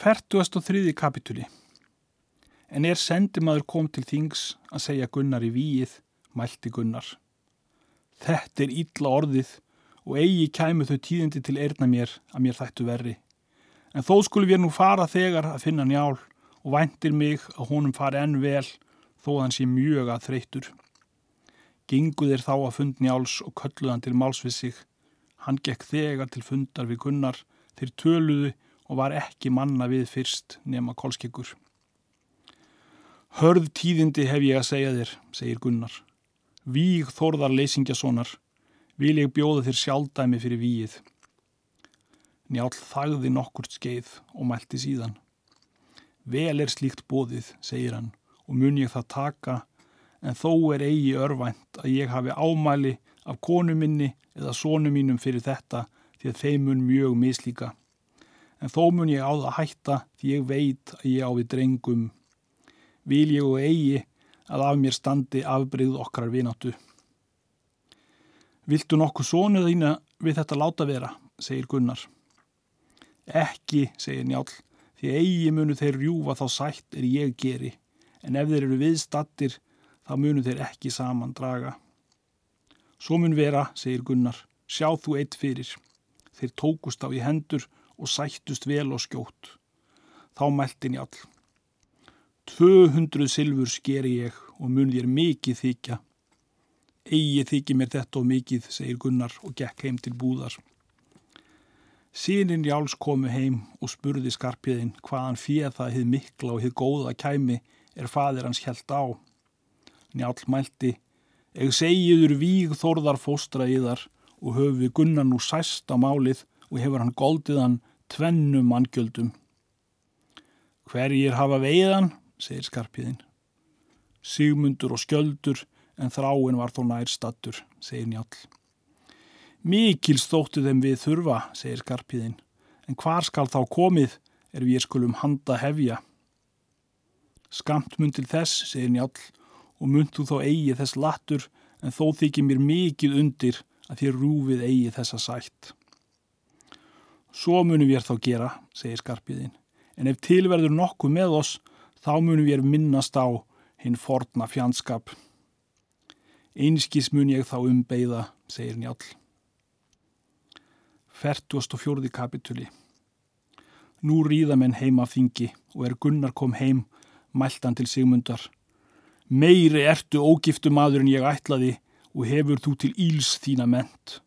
43. kapituli En er sendimaður kom til þings að segja Gunnar í víið, mælti Gunnar. Þetta er illa orðið og eigi kæmu þau tíðindi til erna mér að mér þættu verri. En þó skulum við nú fara þegar að finna njál og væntir mig að honum fari enn vel þó að hann sé mjög að þreytur. Gingu þeir þá að fund njáls og kölluðan til máls við sig. Hann gekk þegar til fundar við Gunnar, þeir töluðu og var ekki manna við fyrst nema kolskeggur. Hörð tíðindi hef ég að segja þér, segir Gunnar. Víg þorðar leysingjasonar, vil ég bjóða þér sjálfdæmi fyrir víið. Njál þagði nokkurt skeið og mælti síðan. Vel er slíkt bóðið, segir hann, og mun ég það taka, en þó er eigi örvænt að ég hafi ámæli af konu minni eða sónu mínum fyrir þetta því að þeim mun mjög mislíka en þó mun ég á það hætta því ég veit að ég á við drengum. Vil ég og eigi að af mér standi afbreyð okkar vináttu. Viltu nokkuð sónuð þína við þetta láta vera, segir Gunnar. Ekki, segir Njál, því eigi munu þeir rjúfa þá sætt er ég geri, en ef þeir eru viðstattir þá munu þeir ekki saman draga. Svo mun vera, segir Gunnar, sjá þú eitt fyrir. Þeir tókust á í hendur og sættust vel og skjótt. Þá mælti njál. 200 silfur sker ég og mun þér mikið þykja. Egi þykji mér þetta og mikið, segir Gunnar og gekk heim til búðar. Sýnin Jáls komu heim og spurði skarpiðin hvaðan fíð það hið mikla og hið góða kæmi er fadir hans helt á. Njál mælti, eg segiður víg þorðar fóstra yðar og höfu Gunnar nú sæst á málið og hefur hann goldiðan tvennum manngjöldum. Hverjir hafa veiðan, segir skarpiðin. Sigmundur og skjöldur en þráin var þó nær stattur, segir njál. Mikil stóttu þeim við þurfa, segir skarpiðin, en hvar skal þá komið er við skulum handa hefja. Skamt mun til þess, segir njál, og mun þú þá eigi þess lattur en þó þykir mér mikið undir að þér rúfið eigi þessa sætt. Svo munum við þá gera, segir skarpiðin, en ef tilverður nokkuð með oss, þá munum við minnast á hinn forna fjandskap. Einskis mun ég þá umbeiða, segir njál. 44. kapituli Nú ríða menn heim af þingi og er Gunnar kom heim, mæltan til Sigmundar. Meiri ertu ógiftu maður en ég ætlaði og hefur þú til íls þína ment.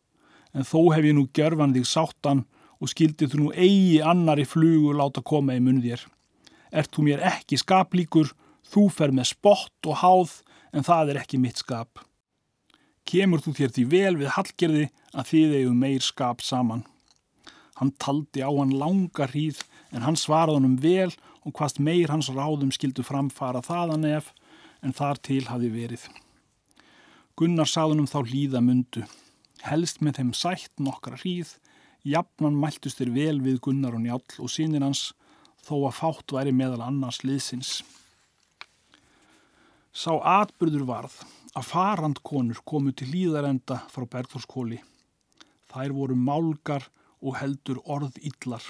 En þó hef ég nú gjörfan þig sáttan og skildi þú nú eigi annari flugur láta koma í munn þér. Ert þú mér ekki skaplíkur, þú fer með spott og háð en það er ekki mitt skap. Kemur þú þér því vel við hallgerði að þið eigum meir skap saman. Hann taldi á hann langa hríð en hann svaraði hann um vel og hvast meir hans ráðum skildu framfara þaðan ef en þar til hafi verið. Gunnar sáðunum þá hlýða mundu. Helst með þeim sætt nokkra hríð Jafnan mæltust þeir vel við Gunnar og Njál og sínir hans þó að fátt væri meðal annars liðsins. Sá atbyrður varð að farandkonur komu til líðarenda frá Bergþórskóli. Þær voru málgar og heldur orð illar.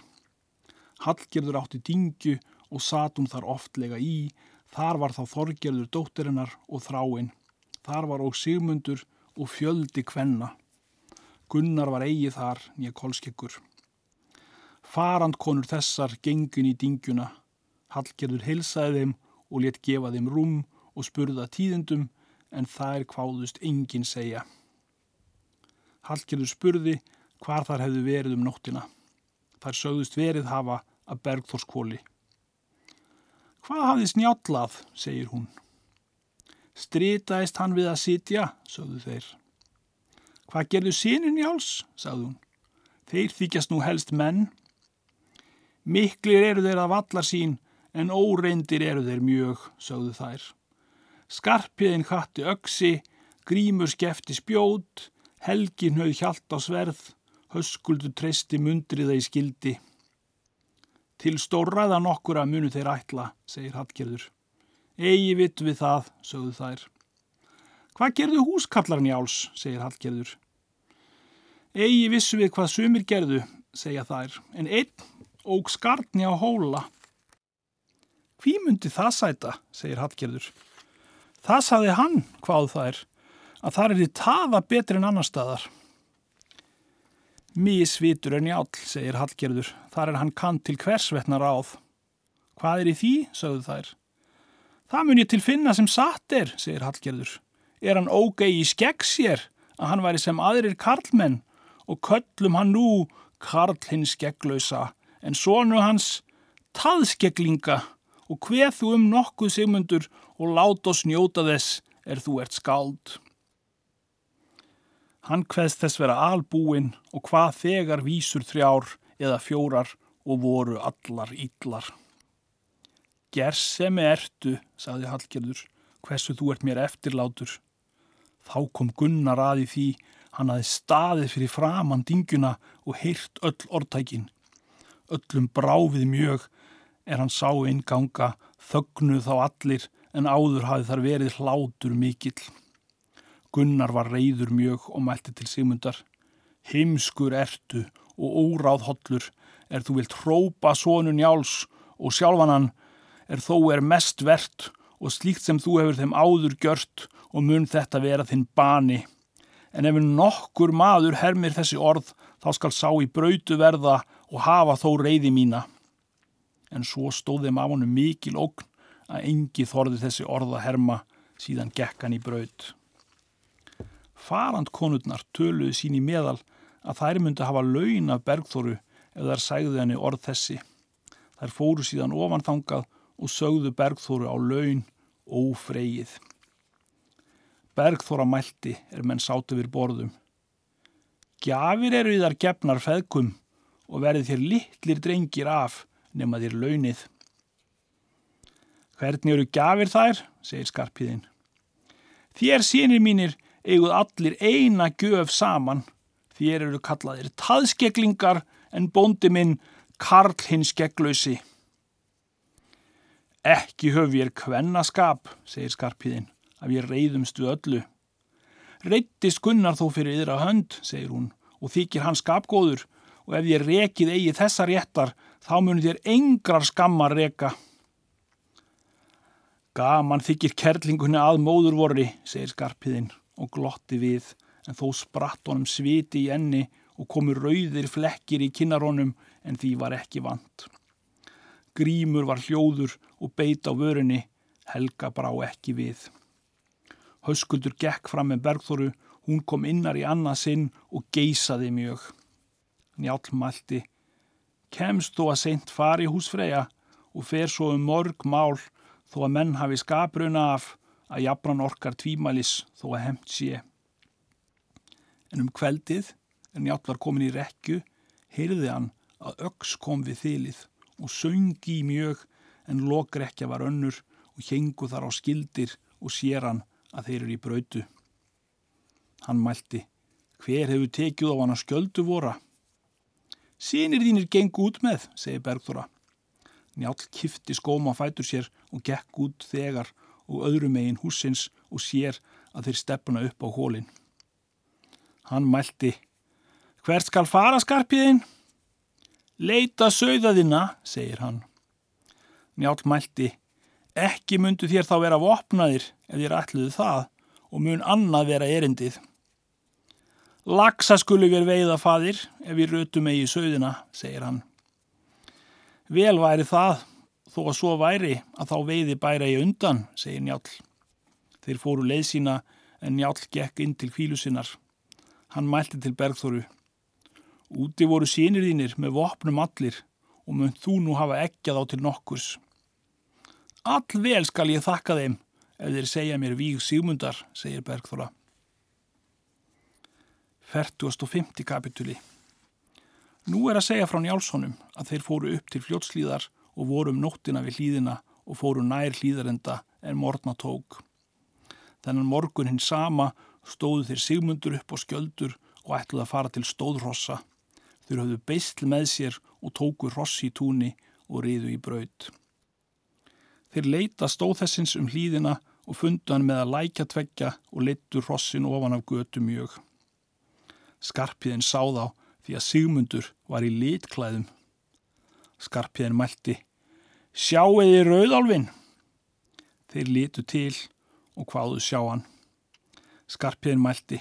Hallgerður átti dingju og satum þar oftlega í, þar var þá Þorgerður dóttirinnar og þráinn. Þar var og Sigmundur og fjöldi kvenna. Gunnar var eigið þar nýja kolskeggur. Farandkonur þessar gengin í dingjuna. Hallgerður heilsaði þeim og let gefa þeim rúm og spurða tíðendum en þær kváðust enginn segja. Hallgerður spurði hvar þar hefðu verið um nóttina. Þær sögðust verið hafa að bergþórskóli. Hvað hafði snjállað, segir hún. Stritaðist hann við að sitja, sögðu þeir. Hvað gerðu sínun Jáls, sagði hún. Þeir þykjast nú helst menn. Miklir eru þeir að vallar sín en óreindir eru þeir mjög, sagðu þær. Skarpiðin hatti öksi, grímur skefti spjót, helgin höfð hjalt á sverð, höskuldu treysti mundriða í skildi. Til stórraða nokkura munu þeir ætla, segir Hallgerður. Egi vitt við það, sögðu þær. Hvað gerðu húskallarni áls, segir Hallgerður. Egi vissu við hvað sumir gerðu, segja þær, en einn óg skarni á hóla. Hví myndi það sæta, segir Hallgerður. Það saði hann, hvað það er, að það er í taða betri en annar staðar. Mísvitur en jál, segir Hallgerður, þar er hann kann til hversvetna ráð. Hvað er í því, sögðu þær. Það mun ég til finna sem satt er, segir Hallgerður. Er hann ógei í skegg sér að hann væri sem aðrir karlmenn og köllum hann nú Karl hins skegglausa en sonu hans taðskeglinga og hveð þú um nokkuð sigmundur og lát oss njóta þess er þú ert skáld. Hann hveðst þess vera albúin og hvað þegar vísur þrjár eða fjórar og voru allar íllar. Gers sem ertu, sagði Hallgerður, hversu þú ert mér eftirlátur. Þá kom Gunnar aði því hann aði staðið fyrir framann dingjuna og heyrt öll orðtækin. Öllum bráfið mjög er hann sá einn ganga, þögnuð þá allir en áður hafið þar verið hlátur mikill. Gunnar var reyður mjög og mælti til Sigmundar. Heimskur ertu og óráð hollur er þú vilt hrópa sónun jáls og sjálfanan er þó er mest verðt og slíkt sem þú hefur þeim áður gjört og mun þetta vera þinn bani. En ef nokkur maður hermir þessi orð, þá skal sá í brautu verða og hafa þó reyði mína. En svo stóð þeim af honum mikil ógn að engi þorði þessi orð að herma síðan gekkan í braut. Farand konurnar töluði sín í meðal að þær myndi hafa laun af bergþóru ef þær sægðu henni orð þessi. Þær fóru síðan ofanþangað og sögðu bergþóru á laun ófreyið. Bergþóra mælti er menn sátu við borðum. Gjafir eru í þar gefnar feðkum og verði þér litlir drengir af nema þér launið. Hvernig eru gjafir þær, segir skarpiðinn. Þér sínir mínir eiguð allir eina gjöf saman. Þér eru kallaðir taðskeglingar en bóndi minn Karl hins gegglausi. Ekki höf ég kvennaskap, segir skarpiðinn að við reyðumstu öllu. Reyttist Gunnar þó fyrir yðra hönd, segir hún, og þykir hann skapgóður og ef ég rekið eigi þessa réttar þá munir þér engrar skammar reka. Gaman þykir kerlingunni að móðurvorri, segir skarpiðinn og glotti við, en þó spratt honum sviti í enni og komu rauðir flekkir í kinnarónum en því var ekki vant. Grímur var hljóður og beit á vörunni, Helga brá ekki við. Hauskuldur gekk fram með Bergþóru, hún kom innar í annað sinn og geysaði mjög. Njálm mælti, kemst þú að seint fari húsfreyja og fer svo um morg mál þó að menn hafi skapruna af að jafnan orkar tvímælis þó að hemt sé. En um kveldið, en Njálm var komin í rekju, heyrði hann að öks kom við þylið og söngi mjög en lokrekja var önnur og hengu þar á skildir og sér hann að þeir eru í brautu. Hann mælti, hver hefur tekið á hann að sköldu vora? Sýnir þínir gengu út með, segi Bergþóra. Njál kifti skóma fætur sér og gekk út þegar og öðrum megin húsins og sér að þeir stefna upp á hólinn. Hann mælti, hvert skal fara skarpiðinn? Leita sögðaðina, segir hann. Njál mælti, Ekki myndu þér þá vera vopnaðir ef þér ætluðu það og mun annað vera erindið. Laksa skulu við veiða fadir ef við rötum eigi sögðina, segir hann. Vel væri það, þó að svo væri að þá veiði bæra í undan, segir Njál. Þeir fóru leið sína en Njál gekk inn til fílu sinnar. Hann mælti til Bergþóru. Úti voru sínir þínir með vopnum allir og mun þú nú hafa ekkjað á til nokkurs. Allvel skal ég þakka þeim ef þeir segja mér víg sígmundar, segir Bergþóra. 40. kapituli Nú er að segja frá Njálssonum að þeir fóru upp til fljótslíðar og voru um nóttina við hlýðina og fóru nær hlýðarenda en morgna tók. Þennan morgun hinn sama stóðu þeir sigmundur upp á skjöldur og ætluði að fara til stóðrossa. Þeir höfðu beistl með sér og tóku rossi í túni og riðu í braud. Þeir leita stóðhessins um hlýðina og fundu hann með að lækja tveggja og leittu rossin ofan af götu mjög. Skarpiðin sá þá því að Sigmundur var í litklæðum. Skarpiðin mælti, sjáuði rauðálfin. Þeir litu til og hvaðu sjá hann. Skarpiðin mælti,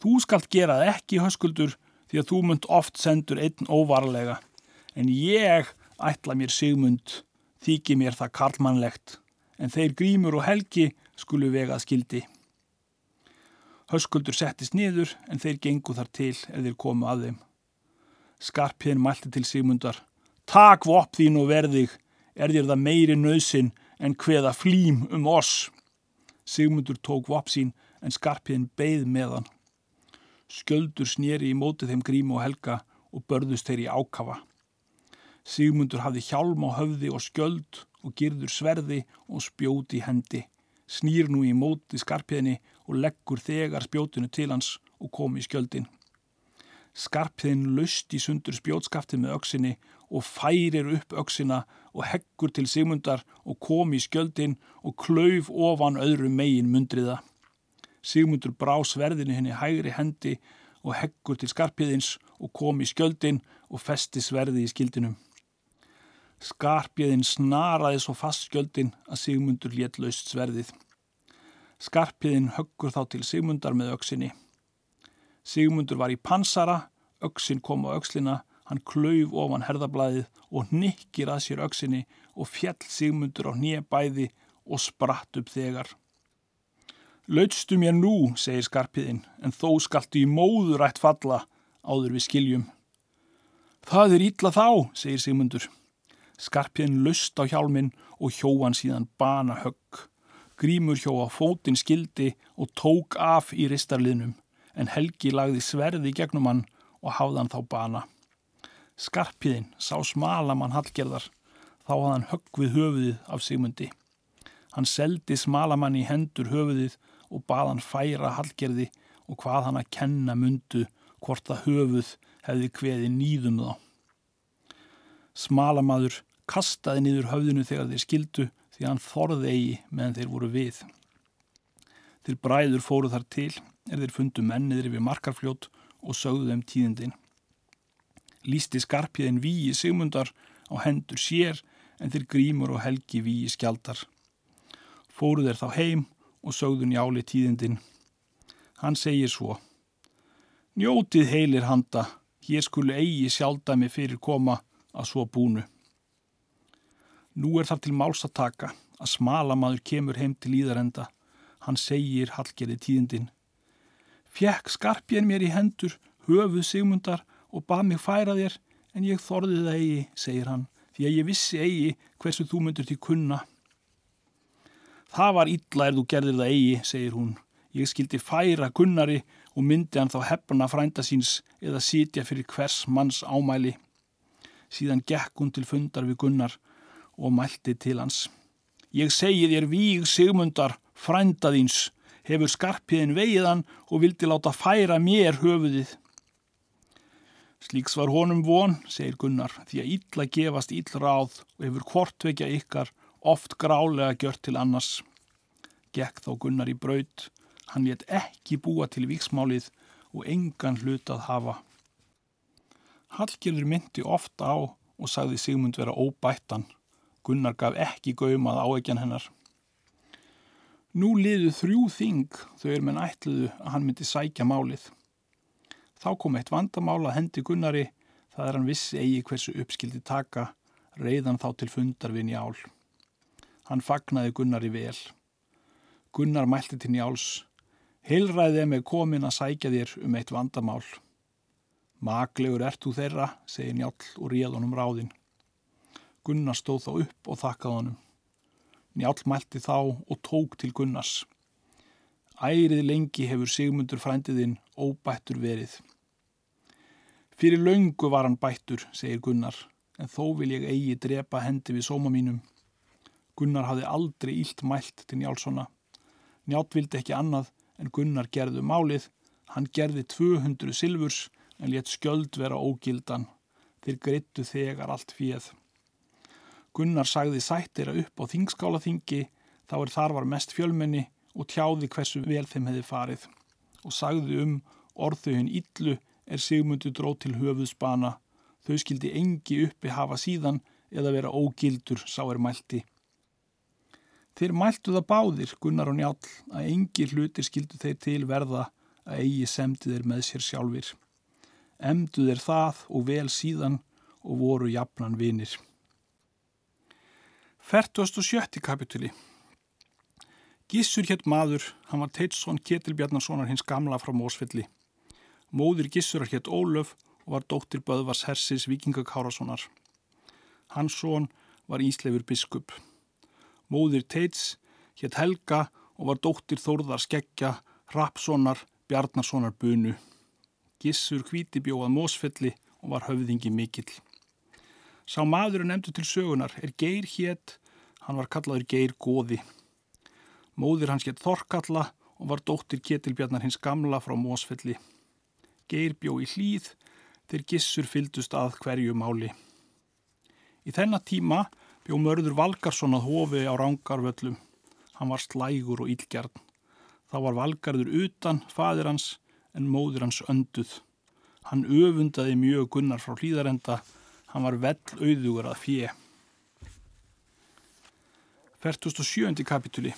þú skalt gera það ekki höskuldur því að þú munt oft sendur einn óvarlega, en ég ætla mér sigmund, þykir mér það karlmannlegt, en þeir grímur og helgi skulu vegað skildi. Höskuldur settist niður en þeir gengu þar til eða þeir komu að þeim. Skarpiðin mælti til Sigmundar. Takk vopp þín og verðig, er þér það meiri nöðsin en hveða flým um oss. Sigmundur tók vopp sín en Skarpiðin beigð með hann. Sköldur snýri í mótið þeim grímu og helga og börðust þeir í ákafa. Sigmundur hafði hjálm á höfði og skjöld og girður sverði og spjóti hendi. Snýr nú í móti skarpiðinni og leggur þegar spjótinu til hans og kom í skjöldin. Skarpiðin löst í sundur spjótskafti með öksinni og færir upp öksina og heggur til Sigmundar og kom í skjöldin og klauf ofan öðru megin mundriða. Sigmundur brá sverðinu henni hægri hendi og heggur til skarpiðins og kom í skjöldin og festi sverði í skildinum. Skarpiðin snaraði svo fast skjöldin að Sigmundur létt laust sverðið. Skarpiðin höggur þá til Sigmundar með auksinni. Sigmundur var í pansara, auksin kom á aukslina, hann klauf ofan herðablaðið og nikkir að sér auksinni og fjall Sigmundur á nýjabæði og spratt upp þegar. Lautstu mér nú, segir Skarpiðin, en þó skaltu í móðurætt falla áður við skiljum. Það er ítla þá, segir Sigmundur. Skarpiðin lust á hjálmin og hjóan síðan bana högg. Grímur hjó á fótin skildi og tók af í ristarliðnum, en Helgi lagði sverði gegnum hann og hafði hann þá bana. Skarpiðin sá smalamann hallgerðar, þá hafði hann högg við höfuðið af Sigmundi. Hann seldi smalamann í hendur höfuðið og bað hann færa hallgerði og hvað hann að kenna mundu hvort að höfuð hefði kveði nýðum þá. Smalamadur kastaði niður höfðinu þegar þeir skildu því hann þorði eigi meðan þeir voru við. Þeir bræður fóru þar til er þeir fundu menniðri við markarfljót og sögðu þeim tíðindin. Lýsti skarpiðin víi sigmundar á hendur sér en þeir grímur og helgi víi skjaldar. Fóru þeir þá heim og sögðu njáli tíðindin. Hann segir svo Njótið heilir handa, hér skulu eigi sjálfdæmi fyrir koma að svo búnu. Nú er þar til máls að taka að smalamadur kemur heim til íðarenda. Hann segir hallgerði tíðindin. Fjekk skarpjén mér í hendur, höfuð sigmundar og bað mig færa þér en ég þorði það eigi, segir hann, því að ég vissi eigi hversu þú myndur til kunna. Það var illa er þú gerðir það eigi, segir hún. Ég skildi færa kunnari og myndi hann þá hefna frænda síns eða sitja fyrir hvers manns ámæli. Síðan gekk hún til fundar við Gunnar og mælti til hans. Ég segi þér víg sigmundar, frænda þíns, hefur skarpiðin veiðan og vildi láta færa mér höfuðið. Slíks var honum von, segir Gunnar, því að illa gefast ill ráð og hefur hvortvekja ykkar oft grálega gjört til annars. Gekk þá Gunnar í braut, hann létt ekki búa til viksmálið og engan hlut að hafa. Hallgjörður myndi ofta á og sagði Sigmund vera óbættan. Gunnar gaf ekki gaumað áegjan hennar. Nú liðu þrjú þing þau er menn ætluðu að hann myndi sækja málið. Þá kom eitt vandamála hendi Gunnari, það er hann vissi eigi hversu uppskildi taka, reyðan þá til fundarvin í ál. Hann fagnaði Gunnar í vel. Gunnar mælti til Njáls. Hilræðið með komin að sækja þér um eitt vandamál. Maglegur ert þú þeirra, segir Njál og réð honum ráðin. Gunnar stóð þá upp og þakkað honum. Njál mælti þá og tók til Gunnars. Ærið lengi hefur Sigmundur frændiðinn óbættur verið. Fyrir laungu var hann bættur, segir Gunnar, en þó vil ég eigi drepa hendi við sóma mínum. Gunnar hafði aldrei ílt mælt til Njálssona. Njátt vildi ekki annað en Gunnar gerðu málið. Hann gerði 200 silfurs en létt skjöld vera ógildan. Þeir greittu þegar allt fíð. Gunnar sagði sættira upp á þingskálaþingi þá er þar var mest fjölmenni og tjáði hversu vel þeim hefði farið og sagði um orðuhinn illu er Sigmundur dróð til höfuðspana Þau skildi engi uppi hafa síðan eða vera ógildur, sá er mælti. Þeir mæltu það báðir, Gunnar og Njál, að engi hlutir skildu þeir til verða að eigi semdi þeir með sér sjálfur. Emdu þeir það og vel síðan og voru jafnan vinir. 47. kapituli Gissur hétt maður, hann var Teitsson Ketilbjarnarssonar hins gamla frá Mósfelli. Móður Gissurar hétt Ólöf og var dóttir Böðvars Hersis Vikingakárassonar. Hans són var Ísleifur biskup. Móður Teits hétt Helga og var dóttir Þórðar Skeggja, Rapssonar, Bjarnarssonar bunu. Gissur hvíti bjóðað Mósfelli og var höfðingi mikill. Sá maður nefndu til sögunar er Geir hétt, hann var kallaður Geir Góði. Móður hans hétt Þorkalla og var dóttir Ketilbjarnar hins gamla frá Mósfelli. Geir bjó í hlýð þegar Gissur fyldust að hverju máli. Í þennan tíma bjó mörður Valgarsson að hofi á rángarvöllum. Hann var slægur og ílgjarn. Þá var Valgarður utan fadir hans en móður hans önduð. Hann öfundaði mjög gunnar frá hlýðarenda. Hann var vell auðugur að fjö. 47. kapituli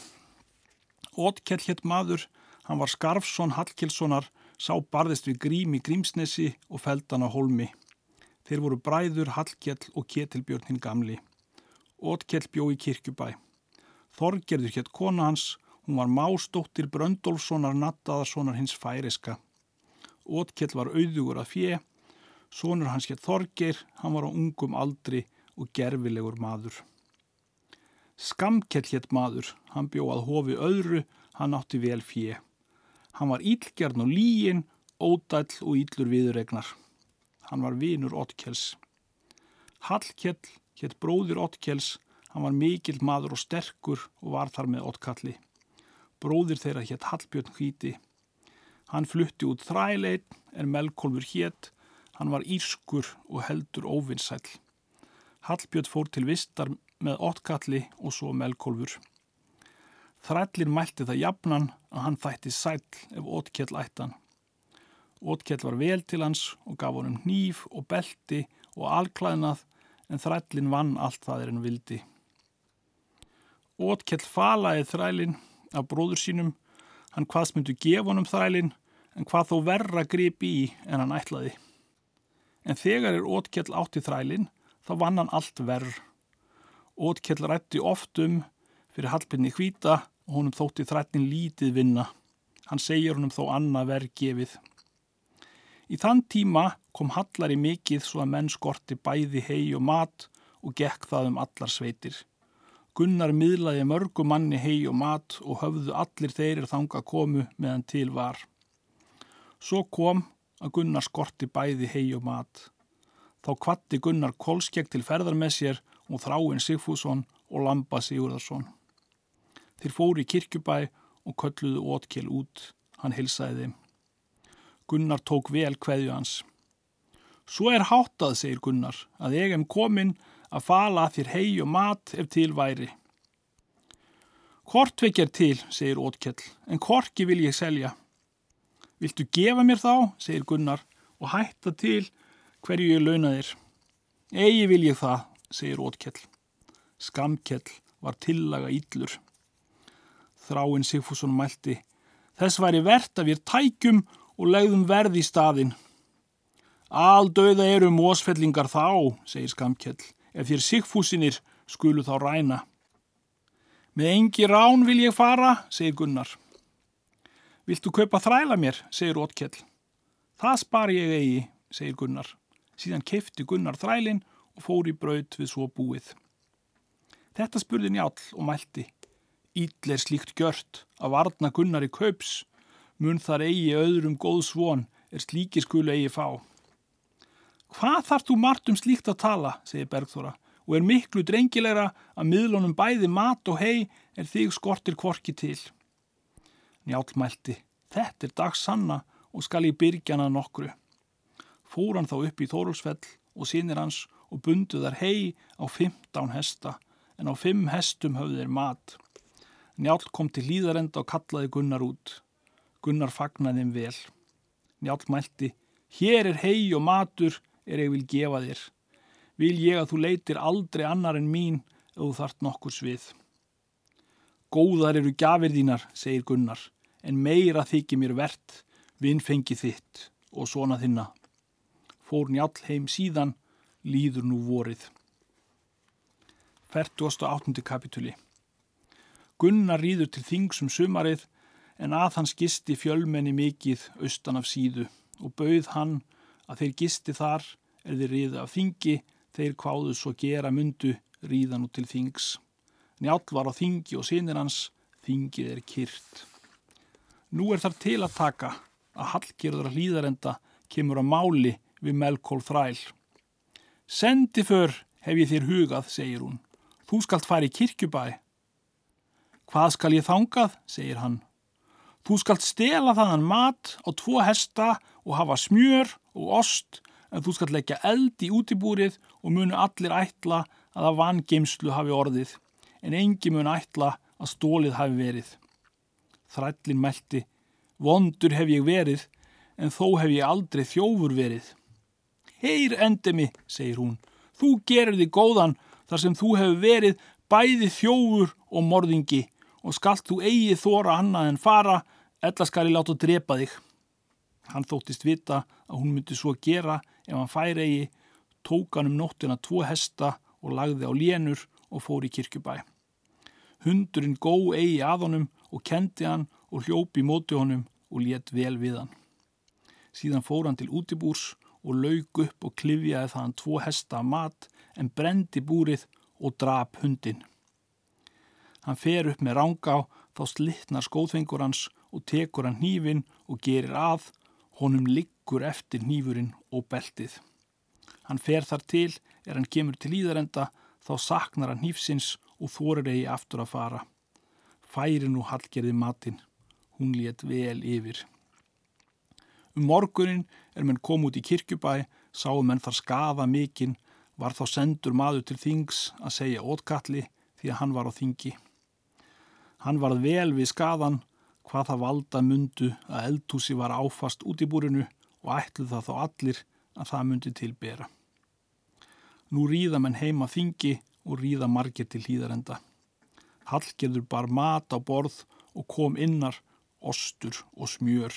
Ótkell hétt maður, hann var Skarfsson Hallkelssonar, sá barðist við grím í Grímsnesi og feldan á holmi. Þeir voru bræður Hallkell og Ketilbjörn hinn gamli. Ótkell bjó í kirkjubæ. Þorgerður hétt kona hans, hún var mástóttir Bröndolfssonar Nattaðarssonar hins færiska. Ótkell var auðugur að fjö, sonur hans hétt Þorger, hann var á ungum aldri og gerfilegur maður. Skamkell hétt maður, hann bjó að hofi öðru, hann átti vel fjö. Hann var ílgjarn og líin, ódæll og íllur viðuregnar. Hann var vinur Ottkells. Hallkell hétt bróðir Ottkells, hann var mikill maður og sterkur og var þar með Ottkalli. Bróðir þeirra hétt Hallbjörn Hvíti. Hann flutti út þrælein en Melkolfur hétt, hann var írskur og heldur óvinnsæl. Hallbjörn fór til vistar með ottkalli og svo melkólfur. Þrællin mælti það jafnan að hann þætti sæl ef ótkjell ættan. Ótkjell var vel til hans og gaf honum nýf og belti og alklæðnað en þrællin vann allt það er en vildi. Ótkjell falaði þrælin af bróður sínum, hann hvaðs myndu gefa honum þrælin en hvað þó verra gripi í en hann ætlaði. En þegar er Ótkjell átti þrælin þá vann hann allt verð Ótkell rætti oft um fyrir Hallbjörni hvita og honum þótti þrættin lítið vinna. Hann segir honum þó annað verð gefið. Í þann tíma kom Hallari mikið svo að menn skorti bæði hei og mat og gekk það um allar sveitir. Gunnar miðlaði mörgu manni hei og mat og höfðu allir þeirri þanga komu meðan til var. Svo kom að Gunnar skorti bæði hei og mat. Þá kvatti Gunnar Kolskjegg til ferðar með sér og Þráinn Sigfússon og Lamba Sigurðarsson. Þeir fóru í kirkjubæ og kölluðu ótkjel út. Hann hilsaði þeim. Gunnar tók vel hverju hans. Svo er háttað, segir Gunnar, að ég hef komin að fala þér hei og mat ef til væri. Hvort vekjar til, segir ótkjell, en hvorki vil ég selja. Viltu gefa mér þá, segir Gunnar, og hætta til hverju ég launa þér. Egi vil ég það, segir Ótkell. Skamkell var tillaga íllur. Þráinn Sigfússon mælti. Þess væri verðt að við tækjum og legðum verð í staðin. Aldauða eru mósfellingar þá, segir Skamkell, ef þér Sigfúsinir skulu þá ræna. Með engi rán vil ég fara, segir Gunnar. Viltu kaupa þræla mér, segir Ótkell. Það spar ég eigi, segir Gunnar. Síðan kefti Gunnar þrælinn og fór í braut við svo búið. Þetta spurði njál og mælti. Íll er slíkt gjört að varna gunnar í kaups, mun þar eigi öðrum góð svon er slíki skulu eigi fá. Hvað þarf þú margt um slíkt að tala, segir Bergþóra, og er miklu drengilegra að miðlunum bæði mat og hei er þig skortir kvorki til. Njál mælti, þetta er dags sanna og skal ég byrgjana nokkru. Fór hann þá upp í Þórulsfell og sínir hans og bundu þar hei á 15 hesta en á 5 hestum höfðu þeir mat. Njál kom til hlýðarenda og kallaði Gunnar út. Gunnar fagnaði þeim vel. Njál mælti, hér er hei og matur er ég vil gefa þér. Vil ég að þú leitir aldrei annar en mín ef þú þart nokkur svið. Góðar eru gafir þínar, segir Gunnar, en meira þykir mér verðt, vinn fengi þitt og svona þinna. Fór njall heim síðan, líður nú vorið. 48. kapituli Gunnar rýður til þingsum sumarið en að hans gisti fjölmenni mikið austan af síðu og bauð hann að þeir gisti þar er þeir riða af þingi, þeir kváðu svo gera myndu ríðan út til þings. Njál var á þingi og sinir hans, þingið er kyrt. Nú er þar til að taka að Hallgerður að hlýðarenda kemur á máli við Melkól þræl. Sendi för hef ég þér hugað, segir hún. Þú skalt fara í kirkjubæ. Hvað skal ég þangað, segir hann. Þú skalt stela þannan mat á tvo hesta og hafa smjör og ost en þú skalt leggja eld í útibúrið og munu allir ætla að að vangeimslu hafi orðið en engi mun ætla að stólið hafi verið. Þrællin meldi, vondur hef ég verið en þó hef ég aldrei þjófur verið. Heyr endemi, segir hún, þú gerir þig góðan þar sem þú hefur verið bæði þjófur og morðingi og skalt þú eigi þóra annað en fara Ella skal ég láta drepa þig. Hann þóttist vita að hún myndi svo gera ef hann færi eigi, tók hann um nóttina tvo hesta og lagði á lénur og fór í kirkjubæ. Hundurinn gó eigi að honum og kendi hann og hljópi móti honum og létt vel við hann. Síðan fór hann til útibúrs og laug upp og klifjaði það hann tvo hesta af mat en brendi búrið og drap hundin. Hann fer upp með ranga á þá slittnar skóðfengur hans og tekur hann hnífin og gerir að, honum liggur eftir hnífurinn og beltið. Hann fer þar til, er hann kemur til íðarenda, þá saknar hann hnífsins og þorir eigi aftur að fara. Færi nú hallgerði matinn, hún létt vel yfir. Um morgunin er menn kom út í kirkjubæ, sáu menn þar skafa mikinn, var þá sendur maður til þings að segja ótkalli því að hann var á þingi. Hann varð vel við skaðan hvað það valda mundu að eldhúsi var áfast út í búrinu og ætluð það þá allir að það mundi tilbera. Nú ríða menn heima þingi og ríða margir til hýðarenda. Hallgerður bar mat á borð og kom innar, ostur og smjör.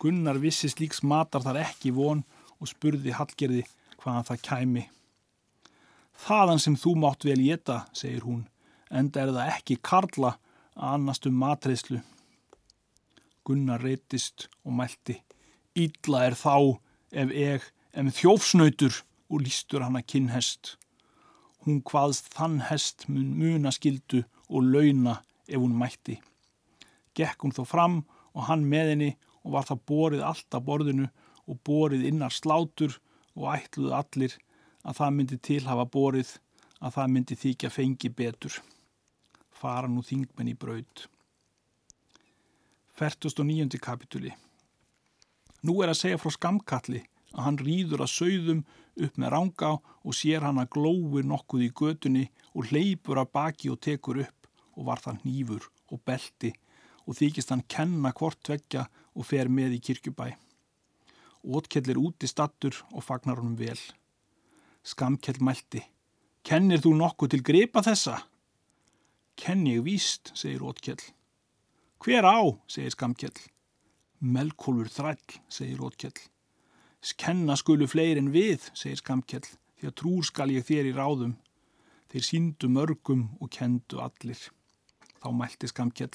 Gunnar vissi slíks matar þar ekki von og spurði Hallgerði hvaðan það kæmi. Þaðan sem þú mátt vel geta, segir hún, enda er það ekki karla að annast um matreyslu. Gunnar reytist og mælti. Ítla er þá ef eg em þjófsnautur og lístur hann að kinnhest. Hún hvaðst þann hest mun munaskildu og launa ef hún mætti. Gekk hún þó fram og hann með henni og var það borið allt að borðinu og borið innar slátur og ætluðu allir að það myndi tilhafa borið að það myndi þykja fengi betur. Fara nú þingmenn í braud. 49. kapituli Nú er að segja frá skamkalli að hann rýður að sögðum upp með ranga og sér hann að glóir nokkuð í götunni og hleypur að baki og tekur upp og var það nýfur og belti og þykist hann kenna hvort tvekja og fer með í kirkjubæ. Ótkell er úti stattur og fagnar honum vel. Skamkell mælti. Kennir þú nokkuð til gripa þessa? Kenn ég víst, segir Ótkell. Hver á, segir Skamkjell. Melkólfur þræll, segir Rótkjell. Skenna skulu fleir en við, segir Skamkjell, því að trúr skal ég þér í ráðum. Þeir síndu mörgum og kendu allir. Þá mælti Skamkjell.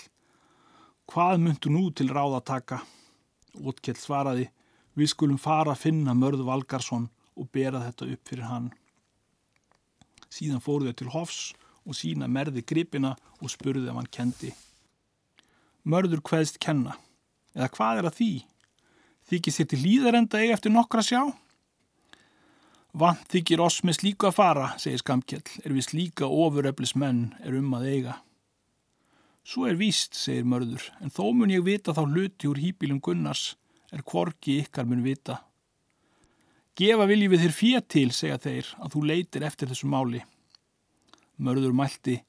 Hvað myndu nú til ráða taka? Rótkjell svaraði, við skulum fara að finna mörð Valgarsson og bera þetta upp fyrir hann. Síðan fóru þau til Hofs og sína merði gripina og spurði ef hann kendi mörður hvaðst kenna. Eða hvað er að því? Þykir sér til líðarenda eigi eftir nokkra sjá? Vant þykir oss með slíku að fara, segir Skamkjell, er við slíka ofuröflis menn er um að eiga. Svo er víst, segir mörður, en þó mun ég vita þá hluti úr hýpilum Gunnars, er kvorki ykkar mun vita. Gefa viljið við þér fér til, segja þeir, að þú leitir eftir þessu máli. Mörður mælti,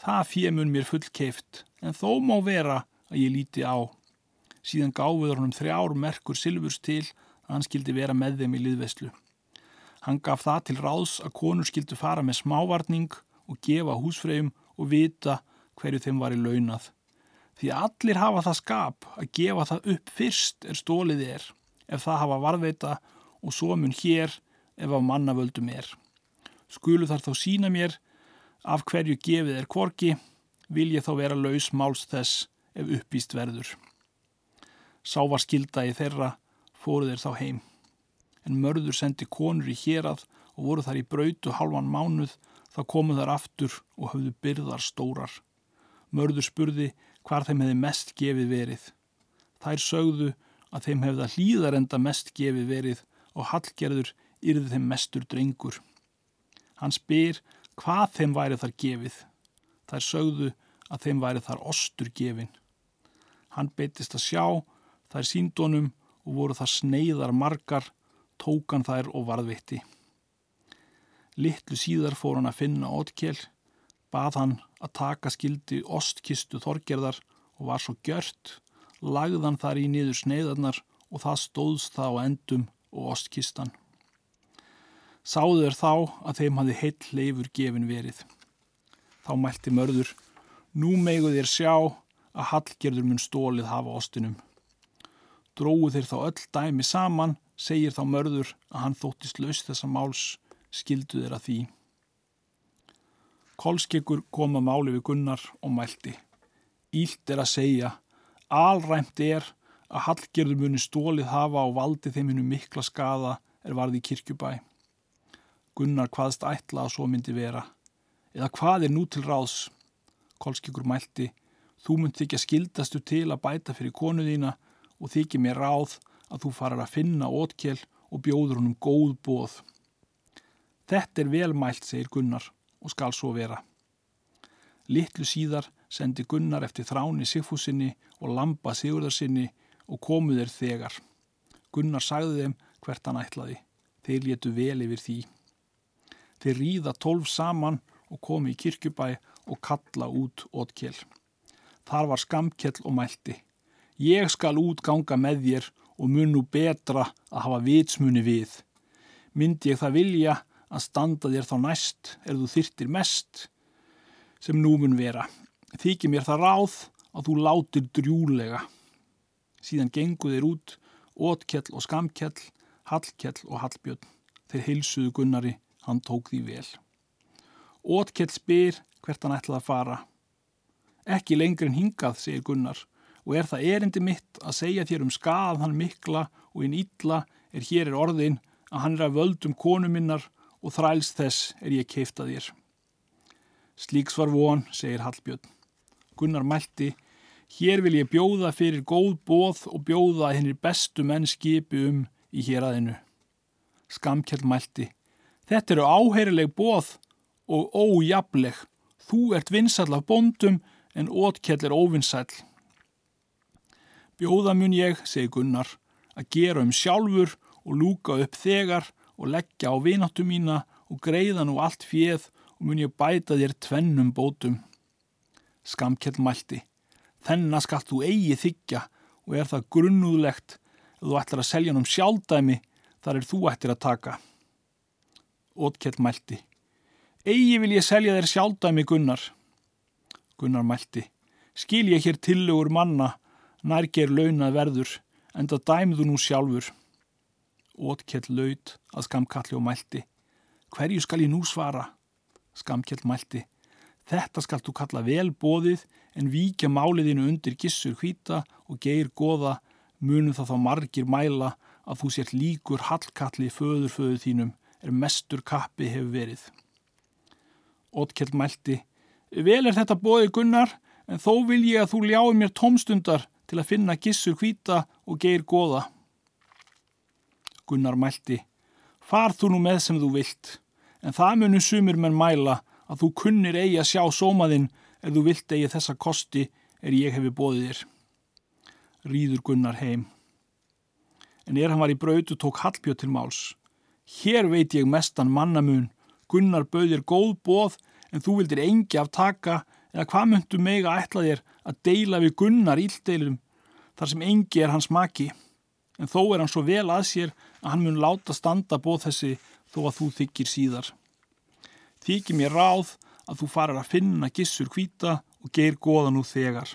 það fér mun mér full keift, en þó má vera að ég líti á. Síðan gáfiður honum þrjár merkur Silvurs til að hann skildi vera með þeim í liðveslu. Hann gaf það til ráðs að konur skildu fara með smávarning og gefa húsfreyjum og vita hverju þeim var í launað. Því allir hafa það skap að gefa það upp fyrst er stólið er, ef það hafa varðveita og svo mun hér ef á mannavöldum er. Skulu þar þá sína mér af hverju gefið er kvorki, vil ég þá vera laus máls þess ef uppvíst verður. Sá var skildaði þeirra, fóru þeir þá heim. En mörður sendi konur í hérað og voru þar í brautu halvan mánuð, þá komu þar aftur og höfðu byrðar stórar. Mörður spurði hvar þeim hefði mest gefið verið. Þær sögðu að þeim hefði að hlýðar enda mest gefið verið og hallgerður yrði þeim mestur drengur. Hann spyr hvað þeim væri þar gefið. Þær sögðu að þeim væri þar ostur gefin. Hann beitist að sjá þær síndónum og voru þar sneiðar margar, tókan þær og varðvitti. Littlu síðar fór hann að finna ótkjell, bað hann að taka skildi ostkistu þorgerðar og var svo gjört, lagðan þar í niður sneiðarnar og það stóðst það á endum og ostkistan. Sáðu þeir þá að þeim hafi heill leifur gefin verið. Þá mælti mörður, nú megu þér sjá að hallgerður mun stólið hafa ostinum. Dróðu þeir þá öll dæmi saman, segir þá mörður að hann þóttist laus þessa máls, skildu þeir að því. Kolskeggur kom að máli við Gunnar og mælti. Ílt er að segja, alræmt er að hallgerður muni stólið hafa og valdi þeim hennu mikla skada er varði í kirkjubæ. Gunnar hvaðst ætla að svo myndi vera. Eða hvað er nú til ráðs? Kolskeggur mælti, þú myndi ekki að skildastu til að bæta fyrir konu þína og þykir mér ráð að þú farar að finna ótkjell og bjóður honum góð bóð. Þetta er velmælt, segir Gunnar, og skal svo vera. Littlu síðar sendi Gunnar eftir þráni Sigfúsinni og Lamba Sigurðarsinni og komuð er þegar. Gunnar sagði þeim hvert hann ætlaði. Þeir létu vel yfir því. Þeir ríða tólf saman og komi í kirkjubæ og kalla út ótkjell. Þar var skamkjell og mælti. Ég skal útganga með þér og mun nú betra að hafa vitsmunni við. Myndi ég það vilja að standa þér þá næst er þú þyrtir mest sem nú mun vera. Þykir mér það ráð að þú látir drjúlega. Síðan gengu þeir út ótkjell og skamkjell, hallkjell og hallbjörn. Þeir heilsuðu Gunnari, hann tók því vel. Ótkjell spyr hvert hann ætlaði að fara. Ekki lengri en hingað, segir Gunnar og er það erindi mitt að segja þér um skað hann mikla og einn ítla er hér er orðin að hann er að völdum konu minnar og þræls þess er ég keifta þér. Slíks var von, segir Hallbjörn. Gunnar mælti, hér vil ég bjóða fyrir góð bóð og bjóða að hennir bestu menn skipi um í hér aðinu. Skamkjell mælti, þetta eru áheyrileg bóð og ójableg. Þú ert vinsall af bóndum en ótkjell er óvinsall. Bjóða mun ég, segi Gunnar, að gera um sjálfur og lúka upp þegar og leggja á vináttu mína og greiða nú allt fjöð og mun ég bæta þér tvennum bótum. Skamkjell mælti, þennan skall þú eigi þykja og er það grunnúðlegt að þú ætlar að selja um sjálfdæmi þar er þú ættir að taka. Ótkjell mælti, eigi vil ég selja þér sjálfdæmi Gunnar. Gunnar mælti, skil ég hér tillögur manna nærger launað verður, en það dæmðu nú sjálfur. Ótkjell laud að skamkalli og mælti. Hverju skal ég nú svara? Skamkjell mælti. Þetta skal þú kalla velbóðið en víkja máliðinu undir gissur hvita og geir goða munum það þá margir mæla að þú sért líkur hallkalli föður föður þínum er mestur kappi hefur verið. Ótkjell mælti. Vel er þetta bóði Gunnar en þó vil ég að þú ljái mér tómstundar til að finna gissur hvita og geir goða. Gunnar mælti, far þú nú með sem þú vilt, en það munu sumir menn mæla að þú kunnir eigi að sjá sómaðinn ef þú vilt eigi þessa kosti er ég hefi bóðið þér. Rýður Gunnar heim. En er hann var í brautu tók Hallbjörn til máls. Hér veit ég mestan mannamun, Gunnar bauðir góð bóð en þú vildir engi af taka eða hvað myndu mega ætla þér að deila við Gunnar íldeilum þar sem engi er hans maki en þó er hann svo vel að sér að hann mun láta standa bóð þessi þó að þú þykir síðar. Þykir mér ráð að þú farir að finna gissur hvita og geir goða nú þegar.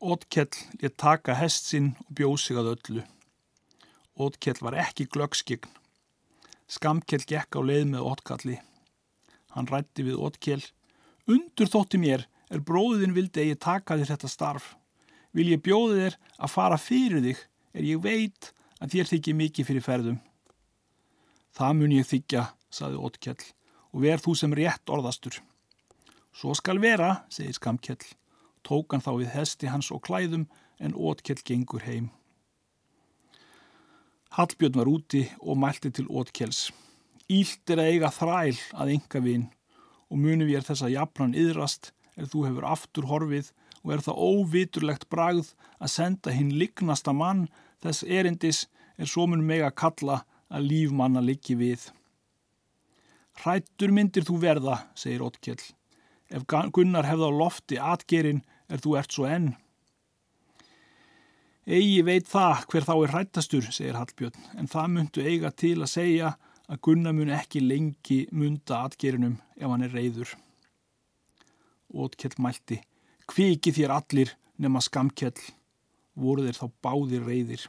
Ótkell létt taka hest sinn og bjóð sig að öllu. Ótkell var ekki glöggskign. Skamkell gekk á leið með Ótkalli. Hann rætti við Ótkell. Undur þótti mér er bróðin vildi að ég taka þér þetta starf. Vil ég bjóði þér að fara fyrir þig er ég veit að þér þykir mikið fyrir ferðum. Það mun ég þykja, saði Ótkell, og verð þú sem rétt orðastur. Svo skal vera, segir Skamkell. Tók hann þá við hesti hans og klæðum en Ótkell gengur heim. Hallbjörn var úti og mælti til Ótkells. Ílt er að eiga þræl að enga vinn og munum ég er þess að jafnan yðrast er þú hefur aftur horfið og er það óviturlegt bragð að senda hinn lignasta mann þess erindis er svo mun meg að kalla að lífmanna liggi við. Hrættur myndir þú verða, segir Ótkell. Ef Gunnar hefða á lofti atgerinn er þú ert svo enn. Egi veit það hver þá er hrættastur, segir Hallbjörn, en það myndu eiga til að segja að Gunnar mun ekki lengi munda atgerinum ef hann er reyður. Ótkell mælti, kviki þér allir nema skamkjell, voru þeir þá báðir reyðir.